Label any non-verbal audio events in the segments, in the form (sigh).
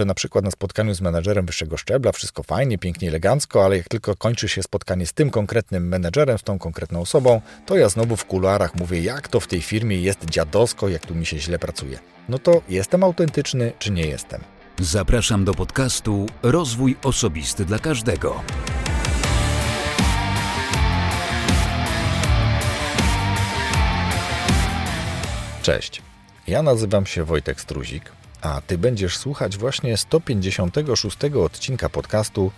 że na przykład na spotkaniu z menedżerem wyższego szczebla wszystko fajnie, pięknie, elegancko, ale jak tylko kończy się spotkanie z tym konkretnym menedżerem, z tą konkretną osobą, to ja znowu w kuluarach mówię, jak to w tej firmie jest dziadowsko, jak tu mi się źle pracuje. No to jestem autentyczny, czy nie jestem? Zapraszam do podcastu Rozwój Osobisty dla Każdego. Cześć, ja nazywam się Wojtek Struzik, a Ty będziesz słuchać właśnie 156 odcinka podcastu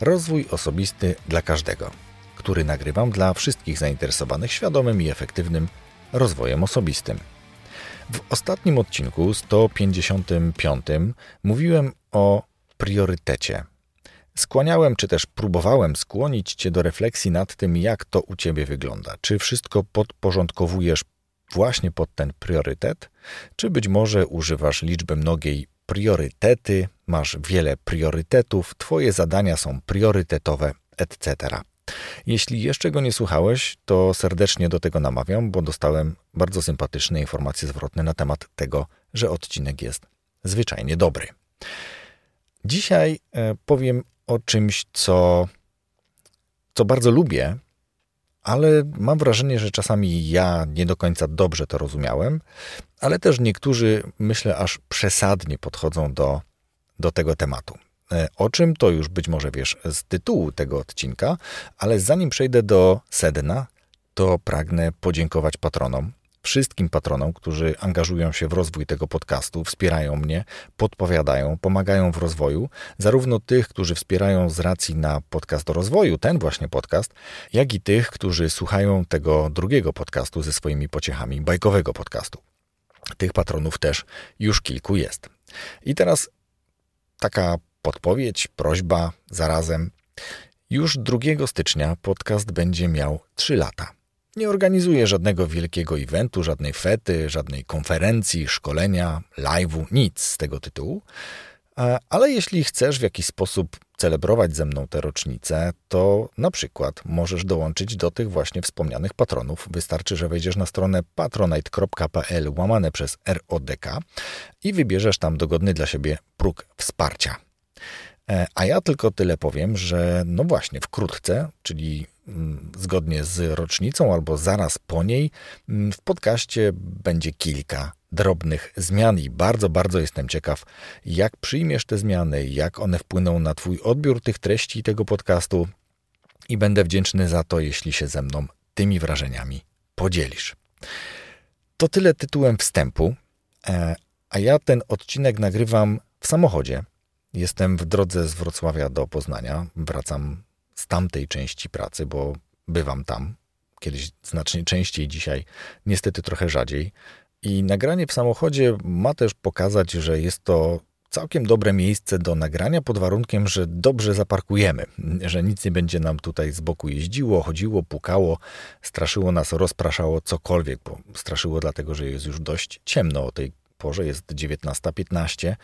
Rozwój Osobisty dla Każdego, który nagrywam dla wszystkich zainteresowanych świadomym i efektywnym rozwojem osobistym. W ostatnim odcinku, 155, mówiłem o priorytecie. Skłaniałem, czy też próbowałem skłonić Cię do refleksji nad tym, jak to u Ciebie wygląda. Czy wszystko podporządkowujesz właśnie pod ten priorytet, czy być może używasz liczby mnogiej priorytety, masz wiele priorytetów, Twoje zadania są priorytetowe, etc. Jeśli jeszcze go nie słuchałeś, to serdecznie do tego namawiam, bo dostałem bardzo sympatyczne informacje zwrotne na temat tego, że odcinek jest zwyczajnie dobry. Dzisiaj e, powiem o czymś, co, co bardzo lubię, ale mam wrażenie, że czasami ja nie do końca dobrze to rozumiałem, ale też niektórzy, myślę, aż przesadnie podchodzą do, do tego tematu. E, o czym to już być może wiesz z tytułu tego odcinka, ale zanim przejdę do sedna, to pragnę podziękować patronom, wszystkim patronom, którzy angażują się w rozwój tego podcastu, wspierają mnie, podpowiadają, pomagają w rozwoju, zarówno tych, którzy wspierają z racji na podcast do rozwoju, ten właśnie podcast, jak i tych, którzy słuchają tego drugiego podcastu ze swoimi pociechami, bajkowego podcastu. Tych patronów też już kilku jest. I teraz taka podpowiedź, prośba zarazem. Już 2 stycznia podcast będzie miał 3 lata. Nie organizuję żadnego wielkiego eventu, żadnej fety, żadnej konferencji, szkolenia, live'u, nic z tego tytułu. E, ale jeśli chcesz w jakiś sposób celebrować ze mną tę rocznicę, to na przykład możesz dołączyć do tych właśnie wspomnianych patronów. Wystarczy, że wejdziesz na stronę patronite.pl łamane przez RODK i wybierzesz tam dogodny dla siebie próg wsparcia. E, a ja tylko tyle powiem, że no właśnie, wkrótce, czyli zgodnie z rocznicą albo zaraz po niej, mm, w podcaście będzie kilka drobnych zmian i bardzo, bardzo jestem ciekaw, jak przyjmiesz te zmiany, jak one wpłyną na Twój odbiór tych treści tego podcastu i będę wdzięczny za to, jeśli się ze mną tymi wrażeniami podzielisz. To tyle tytułem wstępu, e, a ja ten odcinek nagrywam w samochodzie Jestem w drodze z Wrocławia do Poznania. Wracam z tamtej części pracy, bo bywam tam. Kiedyś znacznie częściej, dzisiaj niestety trochę rzadziej. I nagranie w samochodzie ma też pokazać, że jest to całkiem dobre miejsce do nagrania pod warunkiem, że dobrze zaparkujemy, że nic nie będzie nam tutaj z boku jeździło, chodziło, pukało, straszyło nas, rozpraszało cokolwiek, bo straszyło dlatego, że jest już dość ciemno o tej porze, jest 19.15.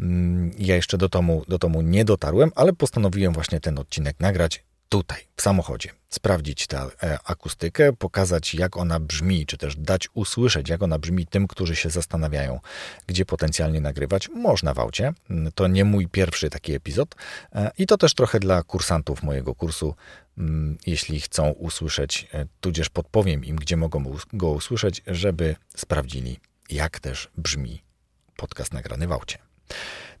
Mm, ja jeszcze do domu, do domu nie dotarłem, ale postanowiłem właśnie ten odcinek nagrać tutaj, w samochodzie. Sprawdzić tę e, akustykę, pokazać jak ona brzmi, czy też dać usłyszeć jak ona brzmi tym, którzy się zastanawiają, gdzie potencjalnie nagrywać. Można w aucie. Mm, to nie mój pierwszy taki epizod e, i to też trochę dla kursantów mojego kursu, mm, jeśli chcą usłyszeć, e, tudzież podpowiem im, gdzie mogą go usłyszeć, żeby sprawdzili jak też brzmi podcast nagrany w aucie.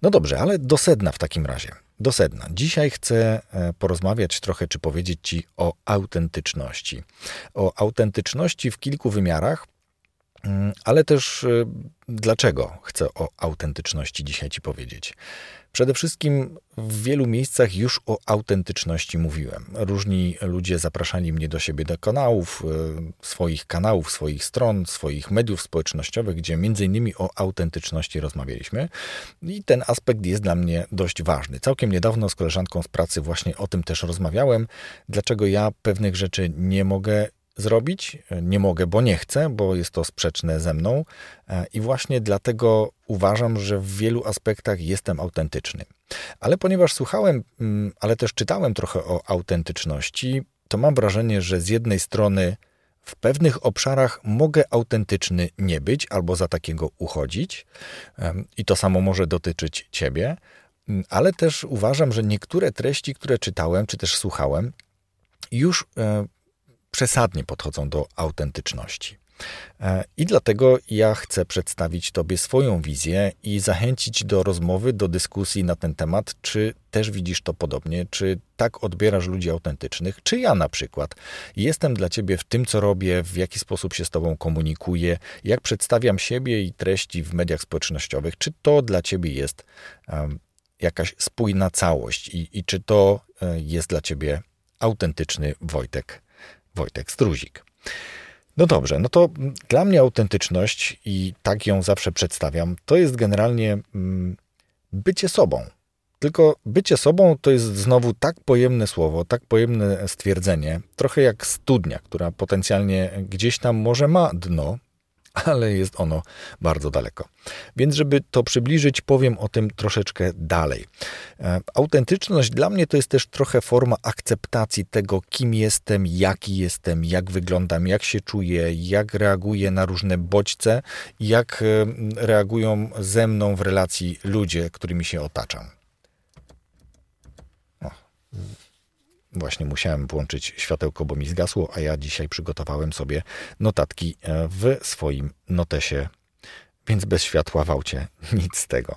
No dobrze, ale do sedna w takim razie. Do sedna. Dzisiaj chcę e, porozmawiać trochę, czy powiedzieć Ci o autentyczności. O autentyczności w kilku wymiarach, ale też e, dlaczego chcę o autentyczności dzisiaj Ci powiedzieć. Przede wszystkim w wielu miejscach już o autentyczności mówiłem. Różni ludzie zapraszali mnie do siebie do kanałów, e, swoich kanałów, swoich stron, swoich mediów społecznościowych, gdzie między innymi o autentyczności rozmawialiśmy. I ten aspekt jest dla mnie dość ważny. Całkiem niedawno z koleżanką z pracy właśnie o tym też rozmawiałem, dlaczego ja pewnych rzeczy nie mogę zrobić. Nie mogę, bo nie chcę, bo jest to sprzeczne ze mną e, i właśnie dlatego uważam, że w wielu aspektach jestem autentyczny. Ale ponieważ słuchałem, mm, ale też czytałem trochę o autentyczności, to mam wrażenie, że z jednej strony w pewnych obszarach mogę autentyczny nie być albo za takiego uchodzić, i to samo może dotyczyć ciebie, ale też uważam, że niektóre treści, które czytałem czy też słuchałem, już e, przesadnie podchodzą do autentyczności. E, I dlatego ja chcę przedstawić Tobie swoją wizję i zachęcić do rozmowy, do dyskusji na ten temat, czy też widzisz to podobnie, czy tak odbierasz ludzi autentycznych, czy ja na przykład jestem dla Ciebie w tym, co robię, w jaki sposób się z Tobą komunikuję, jak przedstawiam siebie i treści w mediach społecznościowych, czy to dla Ciebie jest um, jakaś spójna całość i, i czy to e, jest dla Ciebie autentyczny Wojtek, Wojtek Struzik. No dobrze, no to dla mnie autentyczność i tak ją zawsze przedstawiam, to jest generalnie mm, bycie sobą. Tylko bycie sobą to jest znowu tak pojemne słowo, tak pojemne stwierdzenie, trochę jak studnia, która potencjalnie gdzieś tam może ma dno, ale jest ono bardzo daleko. Więc, żeby to przybliżyć, powiem o tym troszeczkę dalej. E, autentyczność dla mnie to jest też trochę forma akceptacji tego, kim jestem, jaki jestem, jak wyglądam, jak się czuję, jak reaguję na różne bodźce, jak e, reagują ze mną w relacji ludzie, którymi się otaczam. Właśnie musiałem włączyć światełko, bo mi zgasło, a ja dzisiaj przygotowałem sobie notatki e, w swoim notesie, więc bez światła w aucie (laughs) nic z tego.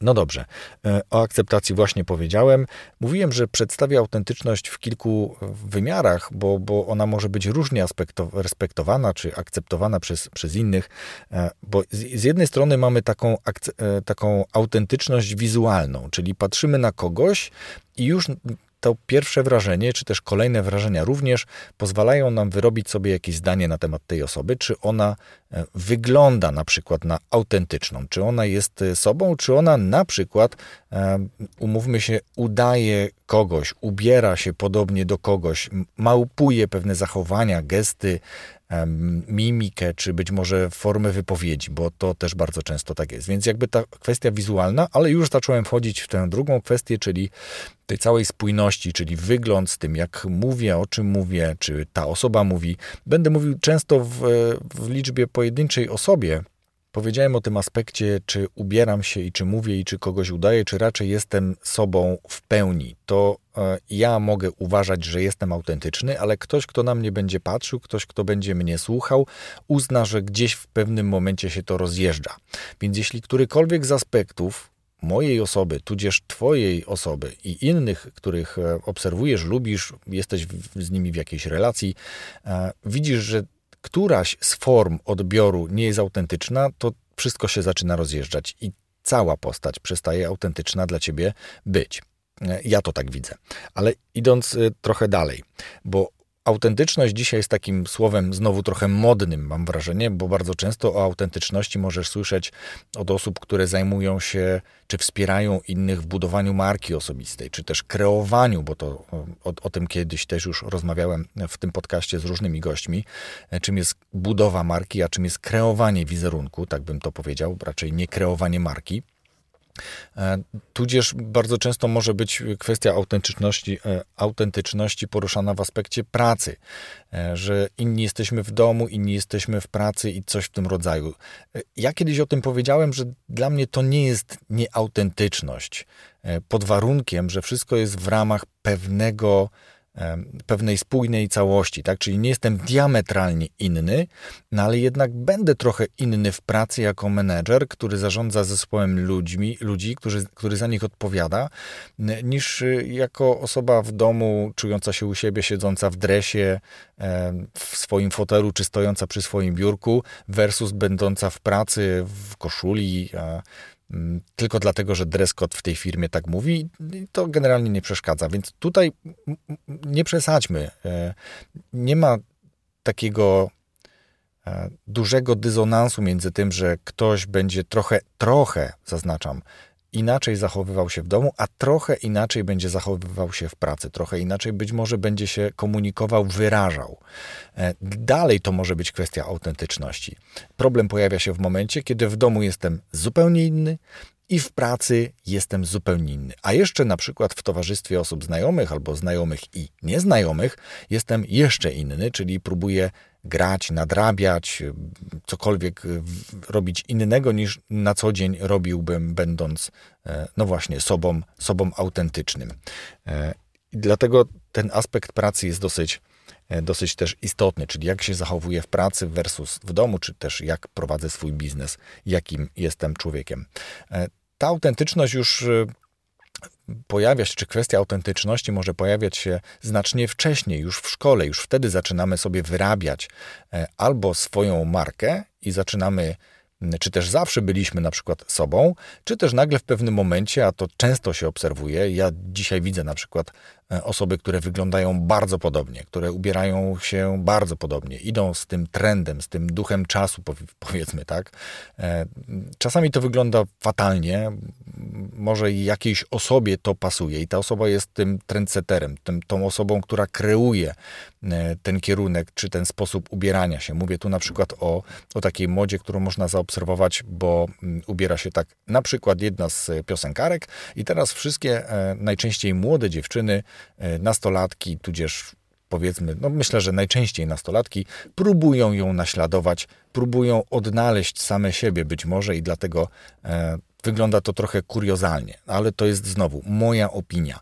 No dobrze, e, o akceptacji właśnie powiedziałem. Mówiłem, że przedstawię autentyczność w kilku wymiarach, bo, bo ona może być różnie respektowana czy akceptowana przez, przez innych, e, bo z, z jednej strony mamy taką, taką autentyczność wizualną, czyli patrzymy na kogoś i już to pierwsze wrażenie, czy też kolejne wrażenia również pozwalają nam wyrobić sobie jakieś zdanie na temat tej osoby, czy ona e, wygląda na przykład na autentyczną, czy ona jest e, sobą, czy ona na przykład, e, umówmy się, udaje kogoś, ubiera się podobnie do kogoś, małpuje pewne zachowania, gesty, mimikę, czy być może formę wypowiedzi, bo to też bardzo często tak jest. Więc jakby ta kwestia wizualna, ale już zacząłem wchodzić w tę drugą kwestię, czyli tej całej spójności, czyli wygląd z tym, jak mówię, o czym mówię, czy ta osoba mówi. Będę mówił często w, w liczbie pojedynczej osobie, Powiedziałem o tym aspekcie, czy ubieram się i czy mówię i czy kogoś udaję, czy raczej jestem sobą w pełni. To ja mogę uważać, że jestem autentyczny, ale ktoś, kto na mnie będzie patrzył, ktoś, kto będzie mnie słuchał, uzna, że gdzieś w pewnym momencie się to rozjeżdża. Więc jeśli którykolwiek z aspektów mojej osoby, tudzież Twojej osoby i innych, których e, obserwujesz, lubisz, jesteś z nimi w jakiejś relacji, e, widzisz, że któraś z form odbioru nie jest autentyczna, to wszystko się zaczyna rozjeżdżać i cała postać przestaje autentyczna dla ciebie być. Ja to tak widzę. Ale idąc y, trochę dalej, bo Autentyczność dzisiaj jest takim słowem znowu trochę modnym, mam wrażenie, bo bardzo często o autentyczności możesz słyszeć od osób, które zajmują się czy wspierają innych w budowaniu marki osobistej, czy też kreowaniu, bo to o, o tym kiedyś też już rozmawiałem w tym podcaście z różnymi gośćmi, czym jest budowa marki, a czym jest kreowanie wizerunku, tak bym to powiedział, raczej nie kreowanie marki. E, tudzież bardzo często może być kwestia autentyczności, e, autentyczności poruszana w aspekcie pracy, e, że inni jesteśmy w domu, inni jesteśmy w pracy i coś w tym rodzaju. Ja kiedyś o tym powiedziałem, że dla mnie to nie jest nieautentyczność, pod warunkiem, że wszystko jest w ramach pewnego pewnej spójnej całości, tak? Czyli nie jestem diametralnie inny, no ale jednak będę trochę inny w pracy jako menedżer, który zarządza zespołem ludźmi, ludzi, którzy, który za nich odpowiada, niż y, jako osoba w domu, czująca się u siebie, siedząca w dresie, w swoim fotelu, czy stojąca przy swoim biurku, versus będąca w pracy w koszuli, tylko dlatego, że dress code w tej firmie tak mówi, to generalnie nie przeszkadza. Więc tutaj nie przesadźmy. E, nie ma takiego e, dużego dysonansu między tym, że ktoś będzie trochę, trochę, zaznaczam, inaczej zachowywał się w domu, a trochę inaczej będzie zachowywał się w pracy, trochę inaczej być może będzie się komunikował, wyrażał. E, dalej to może być kwestia autentyczności. Problem pojawia się w momencie, kiedy w domu jestem zupełnie inny, i w pracy jestem zupełnie inny. A jeszcze na przykład w towarzystwie osób znajomych albo znajomych i nieznajomych jestem jeszcze inny, czyli próbuję grać, nadrabiać, cokolwiek robić innego niż na co dzień robiłbym, będąc, e, no właśnie, sobą, sobą autentycznym. E, I dlatego ten aspekt pracy jest dosyć, e, dosyć też istotny, czyli jak się zachowuję w pracy versus w domu, czy też jak prowadzę swój biznes, jakim jestem człowiekiem. Ta autentyczność już pojawia się, czy kwestia autentyczności może pojawiać się znacznie wcześniej, już w szkole, już wtedy zaczynamy sobie wyrabiać e, albo swoją markę i zaczynamy czy też zawsze byliśmy na przykład sobą, czy też nagle w pewnym momencie, a to często się obserwuje, ja dzisiaj widzę na przykład osoby, które wyglądają bardzo podobnie, które ubierają się bardzo podobnie, idą z tym trendem, z tym duchem czasu, powiedzmy tak. E, czasami to wygląda fatalnie, może jakiejś osobie to pasuje i ta osoba jest tym trendseterem, tym, tą osobą, która kreuje e, ten kierunek, czy ten sposób ubierania się. Mówię tu na przykład o, o takiej modzie, którą można zaobserwować, bo mm, ubiera się tak na przykład jedna z piosenkarek i teraz wszystkie najczęściej młode dziewczyny E, nastolatki, tudzież powiedzmy, no myślę, że najczęściej nastolatki próbują ją naśladować, próbują odnaleźć same siebie być może i dlatego e, wygląda to trochę kuriozalnie, ale to jest znowu moja opinia.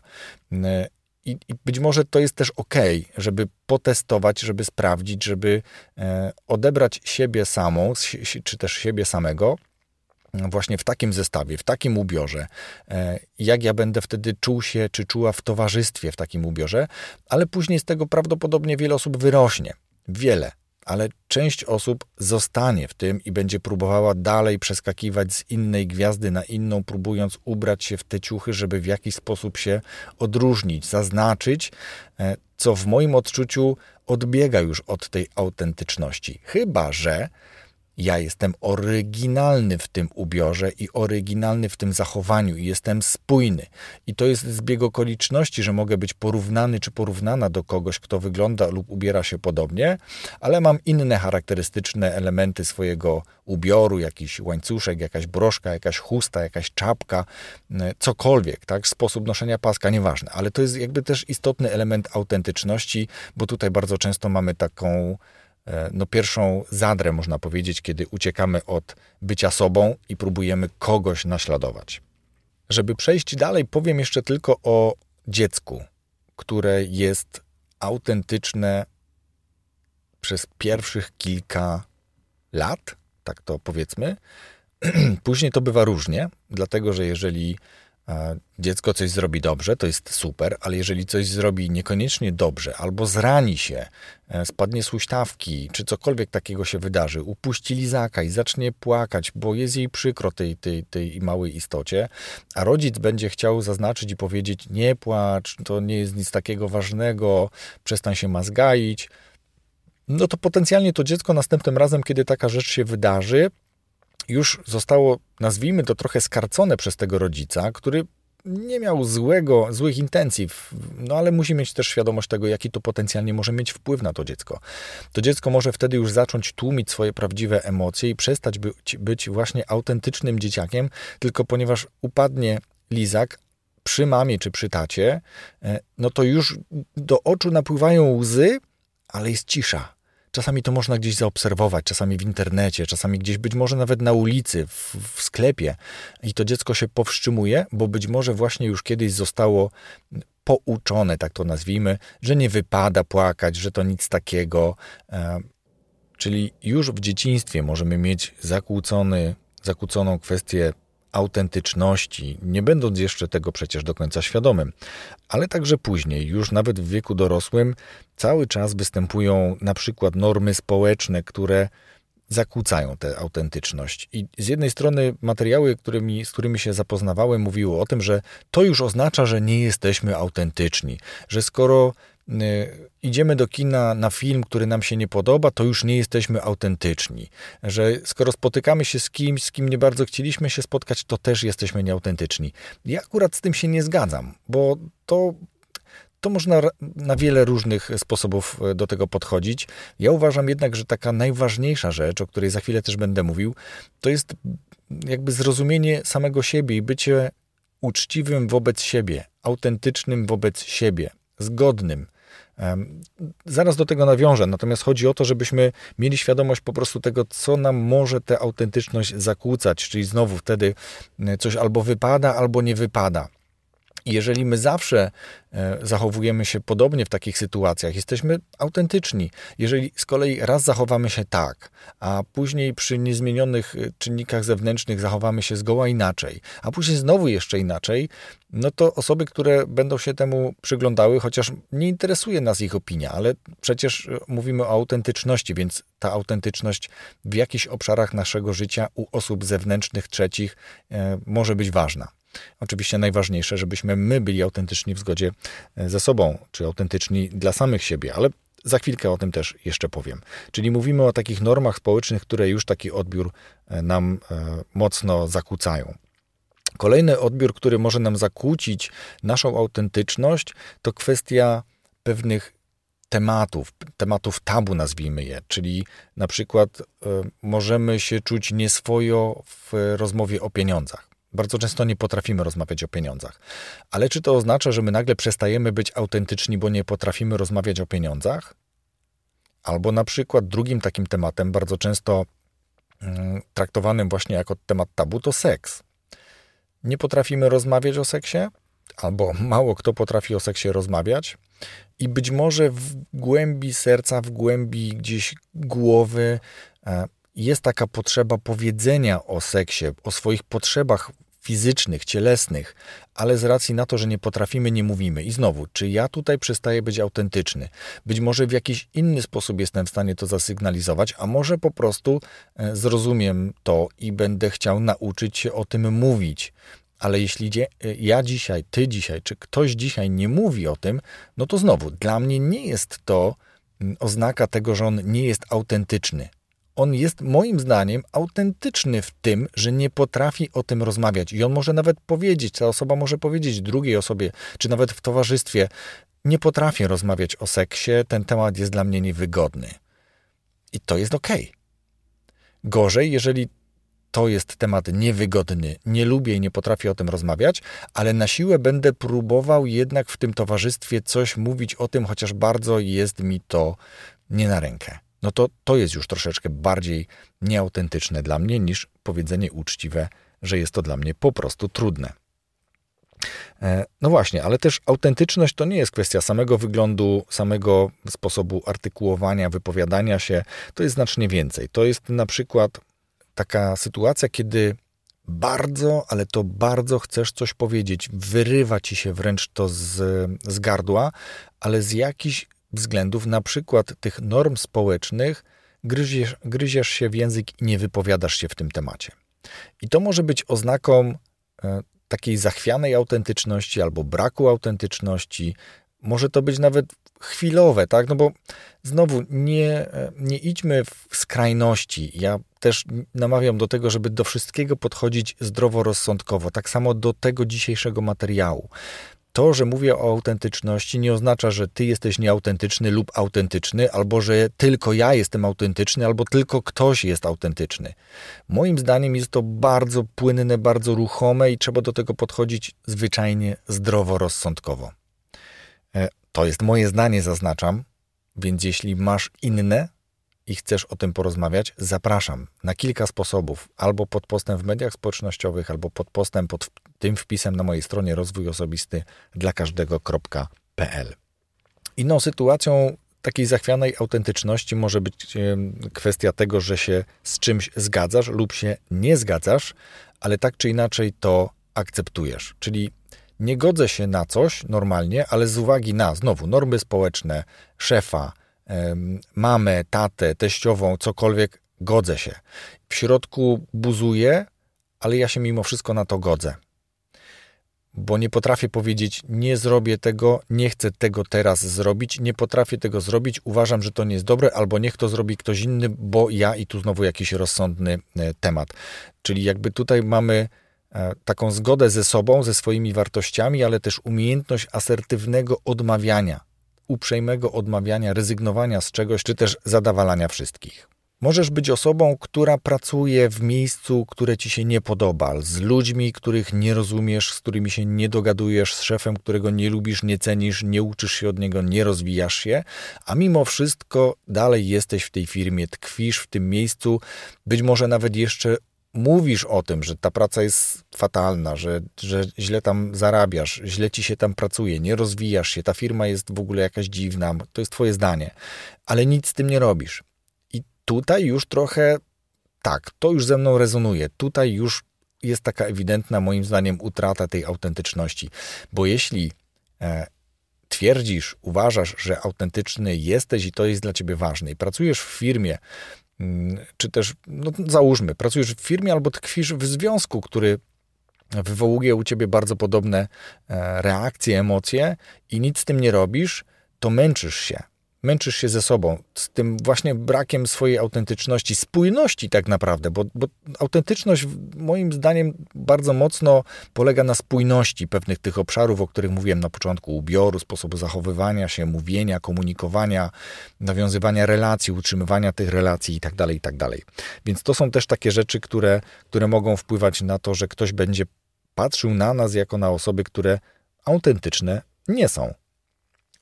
E, i, I, być może to jest też ok, żeby potestować, żeby sprawdzić, żeby e, odebrać siebie samą, czy też siebie samego właśnie w takim zestawie, w takim ubiorze, e, jak ja będę wtedy czuł się, czy czuła w towarzystwie w takim ubiorze, ale później z tego prawdopodobnie wiele osób wyrośnie. Wiele, ale część osób zostanie w tym i będzie próbowała dalej przeskakiwać z innej gwiazdy na inną, próbując ubrać się w te ciuchy, żeby w jakiś sposób się odróżnić, zaznaczyć, e, co w moim odczuciu odbiega już od tej autentyczności. Chyba, że ja jestem oryginalny w tym ubiorze i oryginalny w tym zachowaniu i jestem spójny. I to jest zbieg okoliczności, że mogę być porównany czy porównana do kogoś, kto wygląda lub ubiera się podobnie, ale mam inne charakterystyczne elementy swojego ubioru, jakiś łańcuszek, jakaś broszka, jakaś chusta, jakaś czapka, e, cokolwiek, tak? Sposób noszenia paska, nieważne. Ale to jest jakby też istotny element autentyczności, bo tutaj bardzo często mamy taką no, pierwszą zadrę, można powiedzieć, kiedy uciekamy od bycia sobą i próbujemy kogoś naśladować. Żeby przejść dalej, powiem jeszcze tylko o dziecku, które jest autentyczne przez pierwszych kilka lat, tak to powiedzmy. (clears throat) Później to bywa różnie, dlatego że jeżeli dziecko coś zrobi dobrze, to jest super, ale jeżeli coś zrobi niekoniecznie dobrze, albo zrani się, e, spadnie z huśtawki, czy cokolwiek takiego się wydarzy, upuści lizaka i zacznie płakać, bo jest jej przykro tej, tej, tej małej istocie, a rodzic będzie chciał zaznaczyć i powiedzieć: Nie płacz, to nie jest nic takiego ważnego, przestań się mazgaić. No to potencjalnie to dziecko następnym razem, kiedy taka rzecz się wydarzy, już zostało, nazwijmy to trochę skarcone przez tego rodzica, który nie miał złego, złych intencji, no ale musi mieć też świadomość tego, jaki to potencjalnie może mieć wpływ na to dziecko. To dziecko może wtedy już zacząć tłumić swoje prawdziwe emocje i przestać być, być właśnie autentycznym dzieciakiem, tylko ponieważ upadnie lizak przy mamie czy przy tacie, e, no to już do oczu napływają łzy, ale jest cisza Czasami to można gdzieś zaobserwować, czasami w internecie, czasami gdzieś być może nawet na ulicy, w, w, sklepie i to dziecko się powstrzymuje, bo być może właśnie już kiedyś zostało pouczone, tak to nazwijmy, że nie wypada płakać, że to nic takiego. E, czyli już w dzieciństwie możemy mieć zakłócony, zakłóconą kwestię autentyczności, nie będąc jeszcze tego przecież do końca świadomym, ale także później, już nawet w wieku dorosłym, cały czas występują na przykład normy społeczne, które zakłócają tę autentyczność. I z jednej strony materiały, którymi, z którymi się zapoznawałem, mówiły o tym, że to już oznacza, że nie jesteśmy autentyczni, że skoro idziemy do kina na film, który nam się nie podoba, to już nie jesteśmy autentyczni. Że skoro spotykamy się z kimś, z kim nie bardzo chcieliśmy się spotkać, to też jesteśmy nieautentyczni. Ja akurat z tym się nie zgadzam, bo to to można na wiele różnych sposobów e, do tego podchodzić. Ja uważam jednak, że taka najważniejsza rzecz, o której za chwilę też będę mówił, to jest jakby zrozumienie samego siebie i bycie uczciwym wobec siebie, autentycznym wobec siebie, zgodnym. Zaraz do tego nawiążę, natomiast chodzi o to, żebyśmy mieli świadomość po prostu tego, co nam może tę autentyczność zakłócać, czyli znowu wtedy e, coś albo wypada, albo nie wypada. I jeżeli my zawsze e, zachowujemy się podobnie w takich sytuacjach, jesteśmy autentyczni. Jeżeli z kolei raz zachowamy się tak, a później przy niezmienionych e, czynnikach zewnętrznych zachowamy się zgoła inaczej, a później znowu jeszcze inaczej, no to osoby, które będą się temu przyglądały, chociaż nie interesuje nas ich opinia, ale przecież e, mówimy o autentyczności, więc ta autentyczność w jakichś obszarach naszego życia u osób zewnętrznych, trzecich może być ważna. Oczywiście najważniejsze, żebyśmy my byli autentyczni w zgodzie e, ze sobą, czy autentyczni dla samych siebie, ale za chwilkę o tym też jeszcze powiem. Czyli mówimy o takich normach społecznych, które już taki odbiór e, nam e, mocno zakłócają. Kolejny odbiór, który może nam zakłócić naszą autentyczność, to kwestia pewnych tematów, tematów tabu nazwijmy je, czyli na przykład możemy się czuć nieswojo w rozmowie o pieniądzach. Bardzo często nie potrafimy rozmawiać o pieniądzach. Ale czy to oznacza, że my nagle przestajemy być autentyczni, bo nie potrafimy rozmawiać o pieniądzach? Albo na przykład drugim takim tematem, bardzo często mm, traktowanym właśnie jako temat tabu, to seks. Nie potrafimy rozmawiać o seksie, albo mało kto potrafi o seksie rozmawiać, i być może w głębi serca, w głębi gdzieś głowy e, jest taka potrzeba powiedzenia o seksie, o swoich potrzebach fizycznych, cielesnych, ale z racji na to, że nie potrafimy, nie mówimy. I znowu, czy ja tutaj przestaję być autentyczny? Być może w jakiś inny sposób jestem w stanie to zasygnalizować, a może po prostu e, zrozumiem to i będę chciał nauczyć się o tym mówić. Ale jeśli e, ja dzisiaj, ty dzisiaj, czy ktoś dzisiaj nie mówi o tym, no to znowu, dla mnie nie jest to mm, oznaka tego, że on nie jest autentyczny on jest moim zdaniem autentyczny w tym, że nie potrafi o tym rozmawiać. I on może nawet powiedzieć, ta osoba może powiedzieć drugiej osobie, czy nawet w towarzystwie, nie potrafię rozmawiać o seksie, ten temat jest dla mnie niewygodny. I to jest ok. Gorzej, jeżeli to jest temat niewygodny, nie lubię i nie potrafię o tym rozmawiać, ale na siłę będę próbował jednak w tym towarzystwie coś mówić o tym, chociaż bardzo jest mi to nie na rękę no to to jest już troszeczkę bardziej nieautentyczne dla mnie niż powiedzenie uczciwe, że jest to dla mnie po prostu trudne. E, no właśnie, ale też autentyczność to nie jest kwestia samego wyglądu, samego sposobu artykułowania, wypowiadania się. To jest znacznie więcej. To jest na przykład taka sytuacja, kiedy bardzo, ale to bardzo chcesz coś powiedzieć, wyrywa ci się wręcz to z, z gardła, ale z jakichś względów, na przykład tych norm społecznych, gryziesz, gryziesz się w język i nie wypowiadasz się w tym temacie. I to może być oznaką e, takiej zachwianej autentyczności albo braku autentyczności. Może to być nawet chwilowe, tak? No bo znowu nie, e, nie idźmy w skrajności. Ja też namawiam do tego, żeby do wszystkiego podchodzić zdroworozsądkowo. Tak samo do tego dzisiejszego materiału to, że mówię o autentyczności, nie oznacza, że ty jesteś nieautentyczny lub autentyczny, albo że tylko ja jestem autentyczny, albo tylko ktoś jest autentyczny. Moim zdaniem jest to bardzo płynne, bardzo ruchome i trzeba do tego podchodzić zwyczajnie zdroworozsądkowo. E, to jest moje zdanie, zaznaczam, więc jeśli masz inne, i chcesz o tym porozmawiać, zapraszam na kilka sposobów, albo pod postem w mediach społecznościowych, albo pod postem pod tym wpisem na mojej stronie rozwój osobisty dla każdego.pl. Inną sytuacją takiej zachwianej autentyczności może być kwestia tego, że się z czymś zgadzasz lub się nie zgadzasz, ale tak czy inaczej to akceptujesz. Czyli nie godzę się na coś normalnie, ale z uwagi na znowu normy społeczne, szefa, mamę, tatę, teściową, cokolwiek, godzę się. W środku buzuję, ale ja się mimo wszystko na to godzę. Bo nie potrafię powiedzieć, nie zrobię tego, nie chcę tego teraz zrobić, nie potrafię tego zrobić, uważam, że to nie jest dobre, albo niech to zrobi ktoś inny, bo ja i tu znowu jakiś rozsądny e, temat. Czyli jakby tutaj mamy e, taką zgodę ze sobą, ze swoimi wartościami, ale też umiejętność asertywnego odmawiania uprzejmego odmawiania, rezygnowania z czegoś, czy też zadawalania wszystkich. Możesz być osobą, która pracuje w miejscu, które ci się nie podoba, z ludźmi, których nie rozumiesz, z którymi się nie dogadujesz, z szefem, którego nie lubisz, nie cenisz, nie uczysz się od niego, nie rozwijasz się, a mimo wszystko dalej jesteś w tej firmie, tkwisz w tym miejscu, być może nawet jeszcze mówisz o tym, że ta praca jest fatalna, że, że źle tam zarabiasz, źle ci się tam pracuje, nie rozwijasz się, ta firma jest w ogóle jakaś dziwna, to jest twoje zdanie, ale nic z tym nie robisz tutaj już trochę tak, to już ze mną rezonuje. Tutaj już jest taka ewidentna, moim zdaniem, utrata tej autentyczności. Bo jeśli e, twierdzisz, uważasz, że autentyczny jesteś i to jest dla ciebie ważne, i pracujesz w firmie, mm, czy też, no załóżmy, pracujesz w firmie albo tkwisz w związku, który wywołuje u ciebie bardzo podobne e, reakcje, emocje i nic z tym nie robisz, to męczysz się męczysz się ze sobą, z tym właśnie brakiem swojej autentyczności, spójności tak naprawdę, bo, bo autentyczność moim zdaniem bardzo mocno polega na spójności pewnych tych obszarów, o których mówiłem na początku, ubioru, sposobu zachowywania się, mówienia, komunikowania, nawiązywania relacji, utrzymywania tych relacji itd., tak itd. Tak Więc to są też takie rzeczy, które, które mogą wpływać na to, że ktoś będzie patrzył na nas jako na osoby, które autentyczne nie są.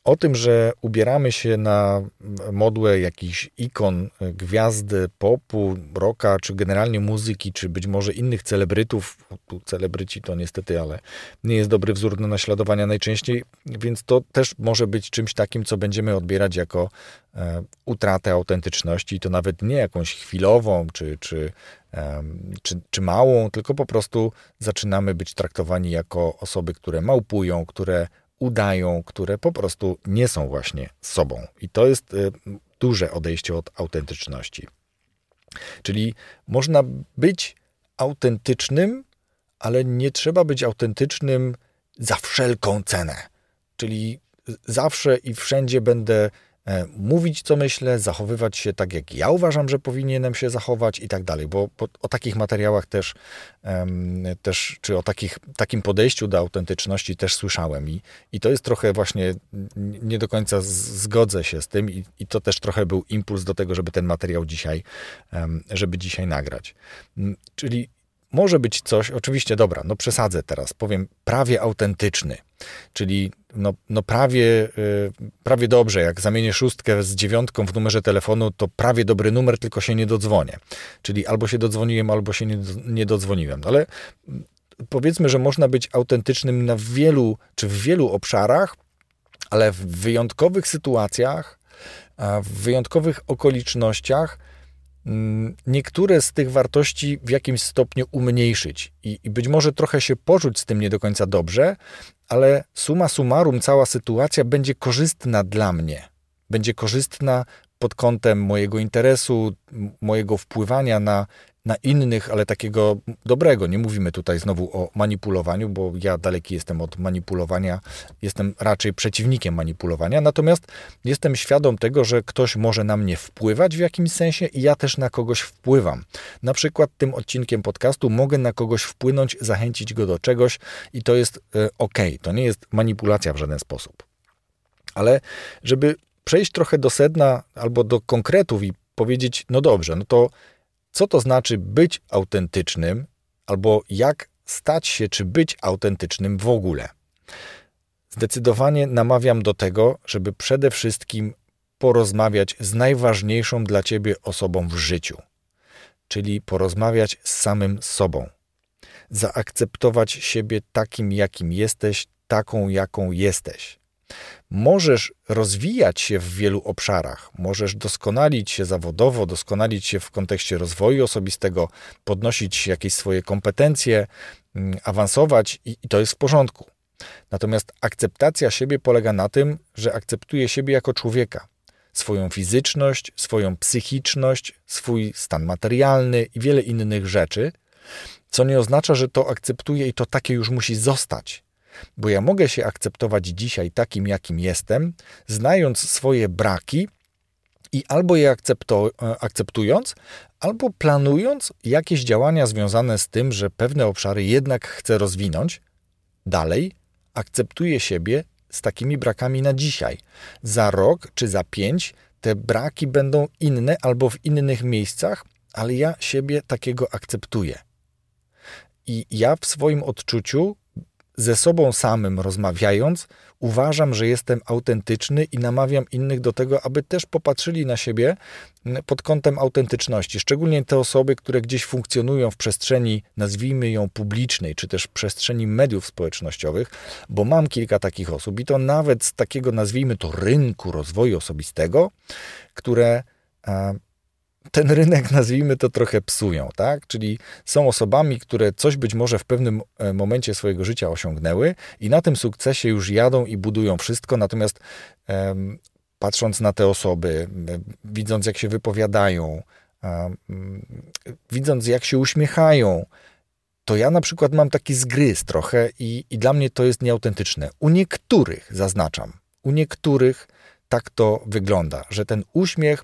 O tym, że ubieramy się na modłę jakichś ikon, gwiazdy popu, rocka, czy generalnie muzyki, czy być może innych celebrytów, tu celebryci to niestety, ale nie jest dobry wzór do naśladowania najczęściej, więc to też może być czymś takim, co będziemy odbierać jako e, utratę autentyczności, to nawet nie jakąś chwilową, czy, czy, e, czy, czy małą, tylko po prostu zaczynamy być traktowani jako osoby, które małpują, które udają, które po prostu nie są właśnie sobą. I to jest y, duże odejście od autentyczności. Czyli można być autentycznym, ale nie trzeba być autentycznym za wszelką cenę. Czyli zawsze i wszędzie będę mówić, co myślę, zachowywać się tak, jak ja uważam, że powinienem się zachować i tak dalej, bo, bo o takich materiałach też, też czy o takich, takim podejściu do autentyczności też słyszałem i, i to jest trochę właśnie, nie do końca zgodzę się z tym i, i to też trochę był impuls do tego, żeby ten materiał dzisiaj, żeby dzisiaj nagrać. Czyli może być coś, oczywiście, dobra, no przesadzę teraz, powiem prawie autentyczny, czyli no, no prawie, y, prawie dobrze, jak zamienię szóstkę z dziewiątką w numerze telefonu, to prawie dobry numer, tylko się nie dodzwonię. Czyli albo się dodzwoniłem, albo się nie, nie dodzwoniłem. Ale powiedzmy, że można być autentycznym na wielu, czy w wielu obszarach, ale w wyjątkowych sytuacjach, w wyjątkowych okolicznościach, Mm, niektóre z tych wartości w jakimś stopniu umniejszyć i, i, być może trochę się poczuć z tym nie do końca dobrze, ale suma summarum cała sytuacja będzie korzystna dla mnie. Będzie korzystna pod kątem mojego interesu, mojego wpływania na na innych, ale takiego dobrego. Nie mówimy tutaj znowu o manipulowaniu, bo ja daleki jestem od manipulowania, jestem raczej przeciwnikiem manipulowania, natomiast jestem świadom tego, że ktoś może na mnie wpływać w jakimś sensie i ja też na kogoś wpływam. Na przykład tym odcinkiem podcastu mogę na kogoś wpłynąć, zachęcić go do czegoś i to jest e, ok, to nie jest manipulacja w żaden sposób. Ale żeby przejść trochę do sedna albo do konkretów i powiedzieć, no dobrze, no to co to znaczy być autentycznym, albo jak stać się czy być autentycznym w ogóle. Zdecydowanie namawiam do tego, żeby przede wszystkim porozmawiać z najważniejszą dla ciebie osobą w życiu, czyli porozmawiać z samym sobą. Zaakceptować siebie takim, jakim jesteś, taką, jaką jesteś. Możesz rozwijać się w wielu obszarach, możesz doskonalić się zawodowo, doskonalić się w kontekście rozwoju osobistego, podnosić jakieś swoje kompetencje, mm, awansować i, i to jest w porządku. Natomiast akceptacja siebie polega na tym, że akceptuję siebie jako człowieka, swoją fizyczność, swoją psychiczność, swój stan materialny i wiele innych rzeczy, co nie oznacza, że to akceptuję i to takie już musi zostać. Bo ja mogę się akceptować dzisiaj takim, jakim jestem, znając swoje braki i albo je akceptując, albo planując jakieś działania związane z tym, że pewne obszary jednak chcę rozwinąć, dalej akceptuję siebie z takimi brakami na dzisiaj. Za rok czy za pięć te braki będą inne albo w innych miejscach, ale ja siebie takiego akceptuję. I ja w swoim odczuciu, ze sobą samym rozmawiając, uważam, że jestem autentyczny i namawiam innych do tego, aby też popatrzyli na siebie pod kątem autentyczności. Szczególnie te osoby, które gdzieś funkcjonują w przestrzeni, nazwijmy ją publicznej, czy też przestrzeni mediów społecznościowych, bo mam kilka takich osób i to nawet z takiego, nazwijmy to, rynku rozwoju osobistego, które ten rynek, nazwijmy to, trochę psują, tak? Czyli są osobami, które coś być może w pewnym e, momencie swojego życia osiągnęły i na tym sukcesie już jadą i budują wszystko, natomiast um, patrząc na te osoby, widząc jak się wypowiadają, um, widząc jak się uśmiechają, to ja na przykład mam taki zgryz trochę i, i dla mnie to jest nieautentyczne. U niektórych, zaznaczam, u niektórych tak to wygląda, że ten uśmiech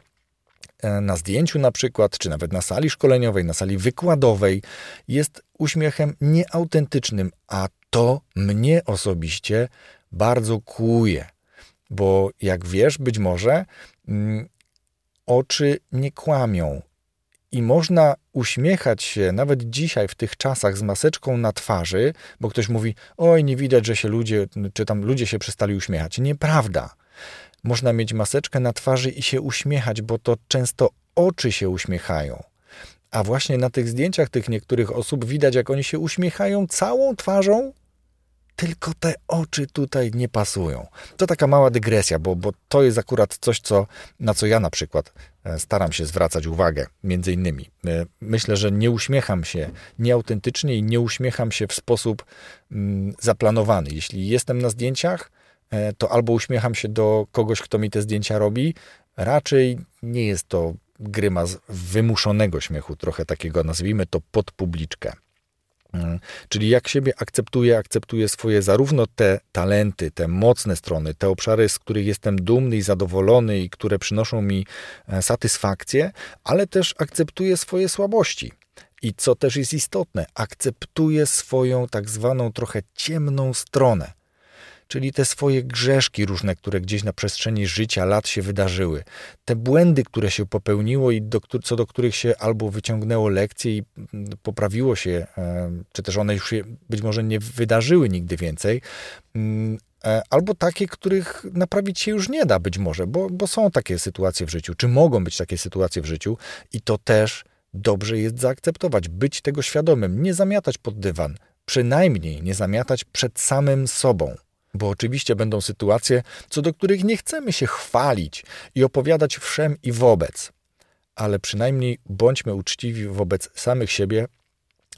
na zdjęciu na przykład, czy nawet na sali szkoleniowej, na sali wykładowej, jest uśmiechem nieautentycznym, a to mnie osobiście bardzo kłuje. Bo jak wiesz, być może mm, oczy nie kłamią. I można uśmiechać się nawet dzisiaj w tych czasach z maseczką na twarzy, bo ktoś mówi: Oj, nie widać, że się ludzie, czy tam ludzie się przestali uśmiechać. Nieprawda. Można mieć maseczkę na twarzy i się uśmiechać, bo to często oczy się uśmiechają. A właśnie na tych zdjęciach tych niektórych osób widać, jak oni się uśmiechają całą twarzą, tylko te oczy tutaj nie pasują. To taka mała dygresja, bo, bo to jest akurat coś, co, na co ja na przykład e, staram się zwracać uwagę, między innymi. E, myślę, że nie uśmiecham się nieautentycznie i nie uśmiecham się w sposób mm, zaplanowany. Jeśli jestem na zdjęciach, to albo uśmiecham się do kogoś, kto mi te zdjęcia robi, raczej nie jest to grymas wymuszonego śmiechu, trochę takiego, nazwijmy to, pod publiczkę. Mm, czyli jak siebie akceptuję, akceptuję swoje zarówno te talenty, te mocne strony, te obszary, z których jestem dumny i zadowolony i które przynoszą mi e, satysfakcję, ale też akceptuję swoje słabości. I co też jest istotne, akceptuję swoją tak zwaną trochę ciemną stronę czyli te swoje grzeszki różne, które gdzieś na przestrzeni życia, lat się wydarzyły, te błędy, które się popełniło i do, co do których się albo wyciągnęło lekcje i mm, poprawiło się, czy też one już się być może nie wydarzyły nigdy więcej, mm, e, albo takie, których naprawić się już nie da być może, bo, bo są takie sytuacje w życiu, czy mogą być takie sytuacje w życiu i to też dobrze jest zaakceptować, być tego świadomym, nie zamiatać pod dywan, przynajmniej nie zamiatać przed samym sobą. Bo oczywiście będą sytuacje, co do których nie chcemy się chwalić i opowiadać wszem i wobec, ale przynajmniej bądźmy uczciwi wobec samych siebie,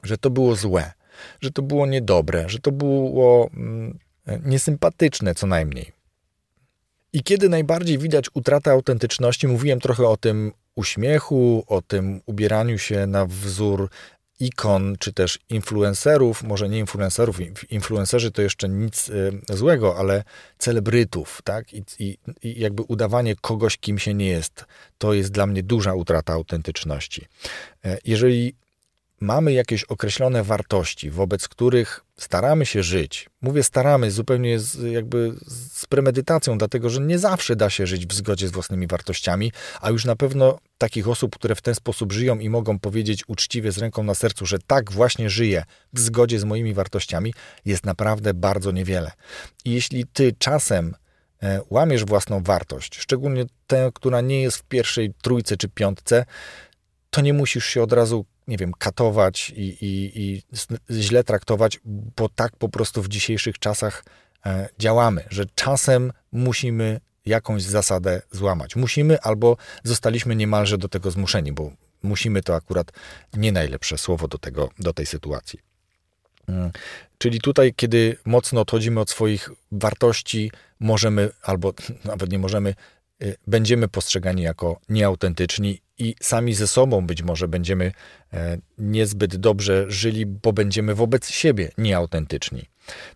że to było złe, że to było niedobre, że to było mm, niesympatyczne co najmniej. I kiedy najbardziej widać utratę autentyczności, mówiłem trochę o tym uśmiechu, o tym ubieraniu się na wzór ikon, czy też influencerów, może nie influencerów, influencerzy to jeszcze nic y, złego, ale celebrytów, tak? I, i, I, jakby udawanie kogoś, kim się nie jest, to jest dla mnie duża utrata autentyczności. E, jeżeli mamy jakieś określone wartości, wobec których staramy się żyć. Mówię staramy zupełnie z, jakby z premedytacją, dlatego że nie zawsze da się żyć w zgodzie z własnymi wartościami, a już na pewno takich osób, które w ten sposób żyją i mogą powiedzieć uczciwie z ręką na sercu, że tak właśnie żyję w zgodzie z moimi wartościami, jest naprawdę bardzo niewiele. I jeśli ty czasem e, łamiesz własną wartość, szczególnie tę, która nie jest w pierwszej trójce czy piątce, to nie musisz się od razu nie wiem, katować i, i, i źle traktować, bo tak po prostu w dzisiejszych czasach e, działamy, że czasem musimy jakąś zasadę złamać. Musimy albo zostaliśmy niemalże do tego zmuszeni, bo musimy to akurat nie najlepsze słowo do, tego, do tej sytuacji. Mm. Czyli tutaj, kiedy mocno odchodzimy od swoich wartości, możemy, albo (laughs) nawet nie możemy, będziemy postrzegani jako nieautentyczni i sami ze sobą być może będziemy e, niezbyt dobrze żyli, bo będziemy wobec siebie nieautentyczni.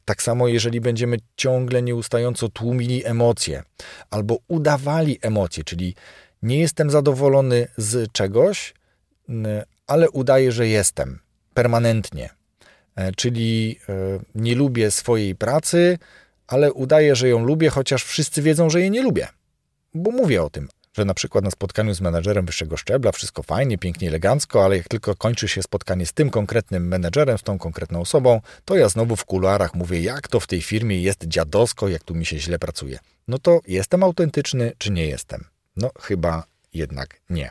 Tak samo, jeżeli będziemy ciągle nieustająco tłumili emocje albo udawali emocje, czyli nie jestem zadowolony z czegoś, ale udaję, że jestem permanentnie. E, czyli e, nie lubię swojej pracy, ale udaję, że ją lubię, chociaż wszyscy wiedzą, że jej nie lubię, bo mówię o tym że na przykład na spotkaniu z menedżerem wyższego szczebla wszystko fajnie, pięknie, elegancko, ale jak tylko kończy się spotkanie z tym konkretnym menedżerem, z tą konkretną osobą, to ja znowu w kuluarach mówię, jak to w tej firmie jest dziadowsko, jak tu mi się źle pracuje. No to jestem autentyczny, czy nie jestem? No chyba jednak nie.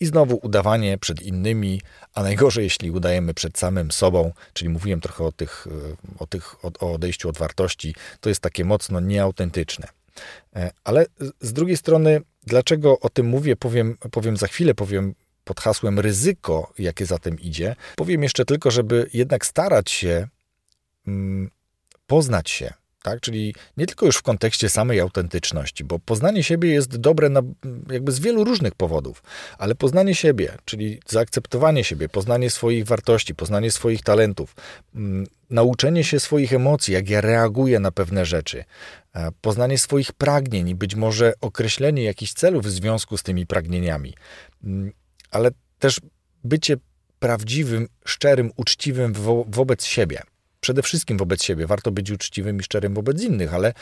I znowu udawanie przed innymi, a najgorzej, jeśli udajemy przed samym sobą, czyli mówiłem trochę o, tych, o, tych, o odejściu od wartości, to jest takie mocno nieautentyczne. E, ale z drugiej strony, dlaczego o tym mówię, powiem, powiem za chwilę, powiem pod hasłem ryzyko, jakie za tym idzie. Powiem jeszcze tylko, żeby jednak starać się mm, poznać się, tak? Czyli nie tylko już w kontekście samej autentyczności, bo poznanie siebie jest dobre na, jakby z wielu różnych powodów, ale poznanie siebie, czyli zaakceptowanie siebie, poznanie swoich wartości, poznanie swoich talentów, mm, nauczenie się swoich emocji, jak ja reaguję na pewne rzeczy, e, poznanie swoich pragnień i być może określenie jakichś celów w związku z tymi pragnieniami, mm, ale też bycie prawdziwym, szczerym, uczciwym wo wobec siebie przede wszystkim wobec siebie. Warto być uczciwym i szczerym wobec innych, ale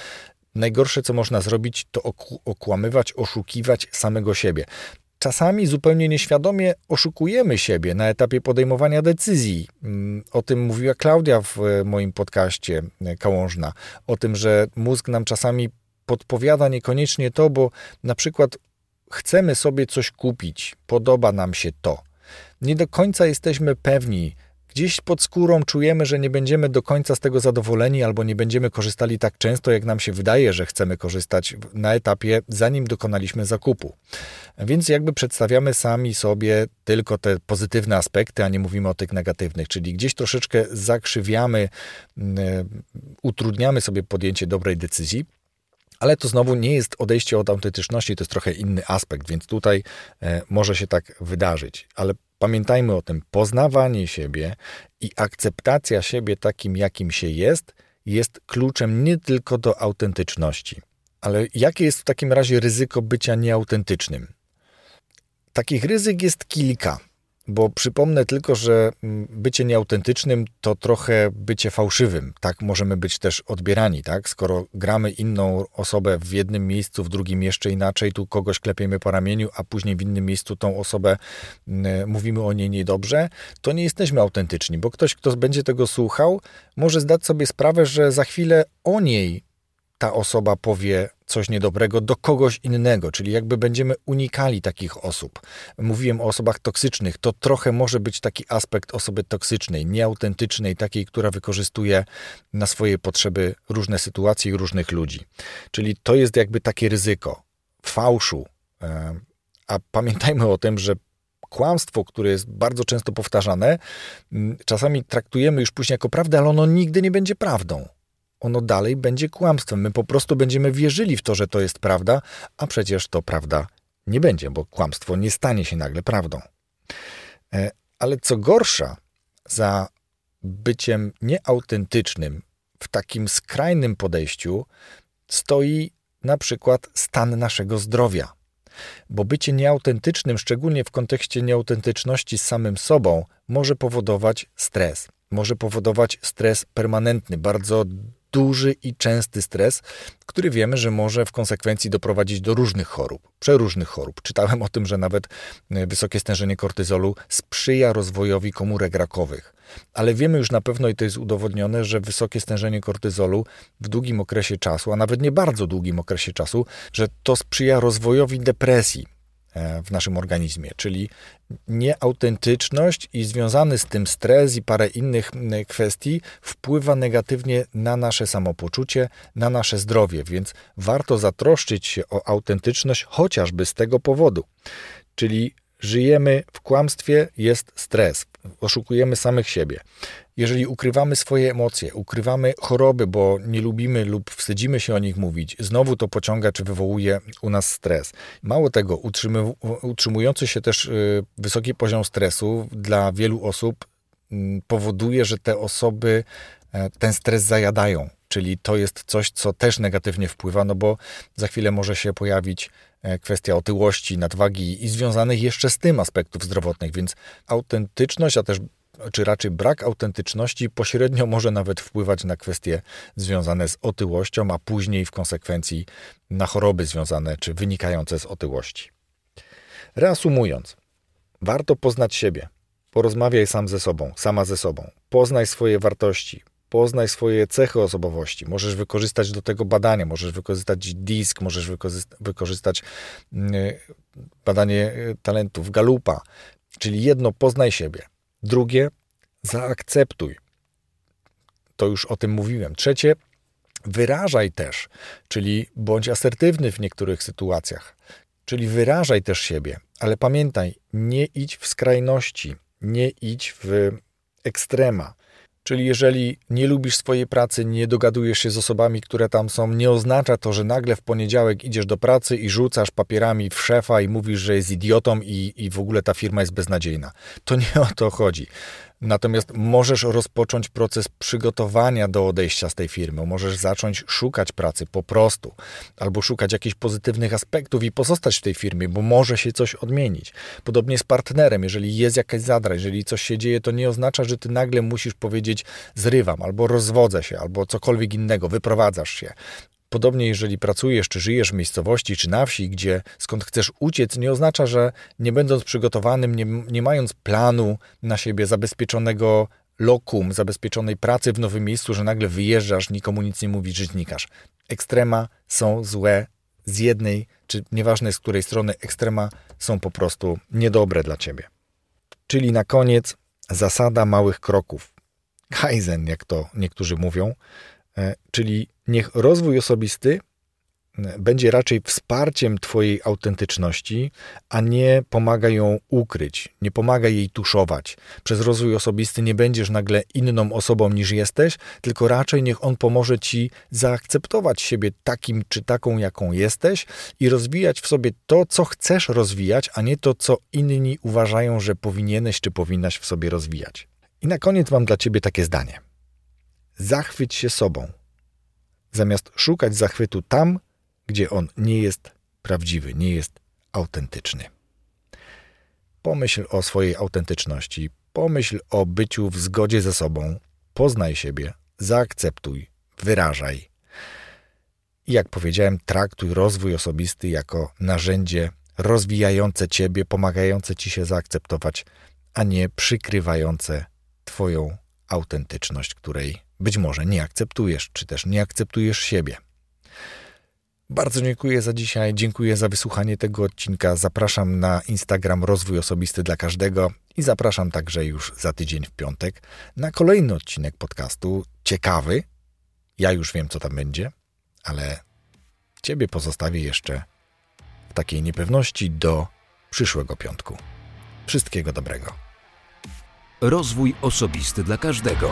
najgorsze, co można zrobić, to okłamywać, oszukiwać samego siebie. Czasami zupełnie nieświadomie oszukujemy siebie na etapie podejmowania decyzji. Mm, o tym mówiła Klaudia w e, moim podcaście e, Kałążna. O tym, że mózg nam czasami podpowiada niekoniecznie to, bo na przykład chcemy sobie coś kupić, podoba nam się to. Nie do końca jesteśmy pewni, gdzieś pod skórą czujemy, że nie będziemy do końca z tego zadowoleni albo nie będziemy korzystali tak często, jak nam się wydaje, że chcemy korzystać na etapie, zanim dokonaliśmy zakupu. Więc jakby przedstawiamy sami sobie tylko te pozytywne aspekty, a nie mówimy o tych negatywnych, czyli gdzieś troszeczkę zakrzywiamy, mm, utrudniamy sobie podjęcie dobrej decyzji. Ale to znowu nie jest odejście od autentyczności, to jest trochę inny aspekt, więc tutaj e, może się tak wydarzyć. Ale Pamiętajmy o tym, poznawanie siebie i akceptacja siebie takim, jakim się jest, jest kluczem nie tylko do autentyczności. Ale jakie jest w takim razie ryzyko bycia nieautentycznym? Takich ryzyk jest kilka. Bo przypomnę tylko, że mm, bycie nieautentycznym to trochę bycie fałszywym. Tak możemy być też odbierani, tak? Skoro gramy inną osobę w jednym miejscu, w drugim jeszcze inaczej, tu kogoś klepiemy po ramieniu, a później w innym miejscu tą osobę mm, mówimy o niej niedobrze, to nie jesteśmy autentyczni, bo ktoś, kto będzie tego słuchał, może zdać sobie sprawę, że za chwilę o niej ta osoba powie coś niedobrego do kogoś innego, czyli jakby będziemy unikali takich osób. Mówiłem o osobach toksycznych, to trochę może być taki aspekt osoby toksycznej, nieautentycznej, takiej, która wykorzystuje na swoje potrzeby różne sytuacje i różnych ludzi. Czyli to jest jakby takie ryzyko fałszu. E, a pamiętajmy o tym, że kłamstwo, które jest bardzo często powtarzane, czasami traktujemy już później jako prawdę, ale ono nigdy nie będzie prawdą ono dalej będzie kłamstwem. My po prostu będziemy wierzyli w to, że to jest prawda, a przecież to prawda nie będzie, bo kłamstwo nie stanie się nagle prawdą. E, ale co gorsza, za byciem nieautentycznym w takim skrajnym podejściu stoi na przykład stan naszego zdrowia. Bo bycie nieautentycznym, szczególnie w kontekście nieautentyczności z samym sobą, może powodować stres. Może powodować stres permanentny, bardzo duży i częsty stres, który wiemy, że może w konsekwencji doprowadzić do różnych chorób, przeróżnych chorób. Czytałem o tym, że nawet e, wysokie stężenie kortyzolu sprzyja rozwojowi komórek rakowych. Ale wiemy już na pewno, i to jest udowodnione, że wysokie stężenie kortyzolu w długim okresie czasu, a nawet nie bardzo długim okresie czasu, że to sprzyja rozwojowi depresji, w naszym organizmie, czyli nieautentyczność i związany z tym stres i parę innych kwestii wpływa negatywnie na nasze samopoczucie, na nasze zdrowie, więc warto zatroszczyć się o autentyczność chociażby z tego powodu. Czyli żyjemy w kłamstwie, jest stres, oszukujemy samych siebie. Jeżeli ukrywamy swoje emocje, ukrywamy choroby, bo nie lubimy lub wstydzimy się o nich mówić, znowu to pociąga czy wywołuje u nas stres. Mało tego, utrzymujący się też y, wysoki poziom stresu dla wielu osób mm, powoduje, że te osoby e, ten stres zajadają. Czyli to jest coś, co też negatywnie wpływa, no bo za chwilę może się pojawić kwestia otyłości, nadwagi i związanych jeszcze z tym aspektów zdrowotnych, więc autentyczność, a też czy raczej brak autentyczności pośrednio może nawet wpływać na kwestie związane z otyłością, a później w konsekwencji na choroby związane czy wynikające z otyłości. Reasumując, warto poznać siebie. Porozmawiaj sam ze sobą, sama ze sobą. Poznaj swoje wartości, poznaj swoje cechy osobowości. Możesz wykorzystać do tego badania, możesz wykorzystać disk, możesz wykorzystać mm, badanie y, talentów Galupa. Czyli jedno, poznaj siebie. Drugie, zaakceptuj. To już o tym mówiłem. Trzecie, wyrażaj też, czyli bądź asertywny w niektórych sytuacjach. Czyli wyrażaj też siebie, ale pamiętaj, nie idź w skrajności, nie idź w ekstrema. Czyli jeżeli nie lubisz swojej pracy, nie dogadujesz się z osobami, które tam są, nie oznacza to, że nagle w poniedziałek idziesz do pracy i rzucasz papierami w szefa i mówisz, że jest idiotą i, i w ogóle ta firma jest beznadziejna. To nie o to chodzi. Natomiast możesz rozpocząć proces przygotowania do odejścia z tej firmy. Możesz zacząć szukać pracy po prostu, albo szukać jakichś pozytywnych aspektów i pozostać w tej firmie, bo może się coś odmienić. Podobnie z partnerem, jeżeli jest jakaś zadra, jeżeli coś się dzieje, to nie oznacza, że ty nagle musisz powiedzieć zrywam, albo rozwodzę się, albo cokolwiek innego, wyprowadzasz się. Podobnie, jeżeli pracujesz, czy żyjesz w miejscowości, czy na wsi, gdzie skąd chcesz uciec, nie oznacza, że nie będąc przygotowanym, nie, nie mając planu na siebie, zabezpieczonego lokum, zabezpieczonej pracy w nowym miejscu, że nagle wyjeżdżasz, nikomu nic nie mówisz, że znikasz. Ekstrema są złe z jednej, czy nieważne z której strony, ekstrema są po prostu niedobre dla ciebie. Czyli na koniec zasada małych kroków. Kaizen, jak to niektórzy mówią, czyli niech rozwój osobisty e, będzie raczej wsparciem Twojej autentyczności, a nie pomaga ją ukryć, nie pomaga jej tuszować. Przez rozwój osobisty nie będziesz nagle inną osobą niż jesteś, tylko raczej niech on pomoże Ci zaakceptować siebie takim czy taką, jaką jesteś i rozwijać w sobie to, co chcesz rozwijać, a nie to, co inni uważają, że powinieneś czy powinnaś w sobie rozwijać. I na koniec mam dla Ciebie takie zdanie. Zachwyć się sobą, zamiast szukać zachwytu tam, gdzie on nie jest prawdziwy, nie jest autentyczny. Pomyśl o swojej autentyczności, pomyśl o byciu w zgodzie ze sobą, poznaj siebie, zaakceptuj, wyrażaj. I jak powiedziałem, traktuj rozwój osobisty jako narzędzie rozwijające ciebie, pomagające ci się zaakceptować, a nie przykrywające Twoją autentyczność, której być może nie akceptujesz, czy też nie akceptujesz siebie. Bardzo dziękuję za dzisiaj, dziękuję za wysłuchanie tego odcinka. Zapraszam na Instagram Rozwój Osobisty dla Każdego i zapraszam także już za tydzień w piątek na kolejny odcinek podcastu. Ciekawy. Ja już wiem, co tam będzie, ale Ciebie pozostawię jeszcze w takiej niepewności do przyszłego piątku. Wszystkiego dobrego. Rozwój osobisty dla każdego.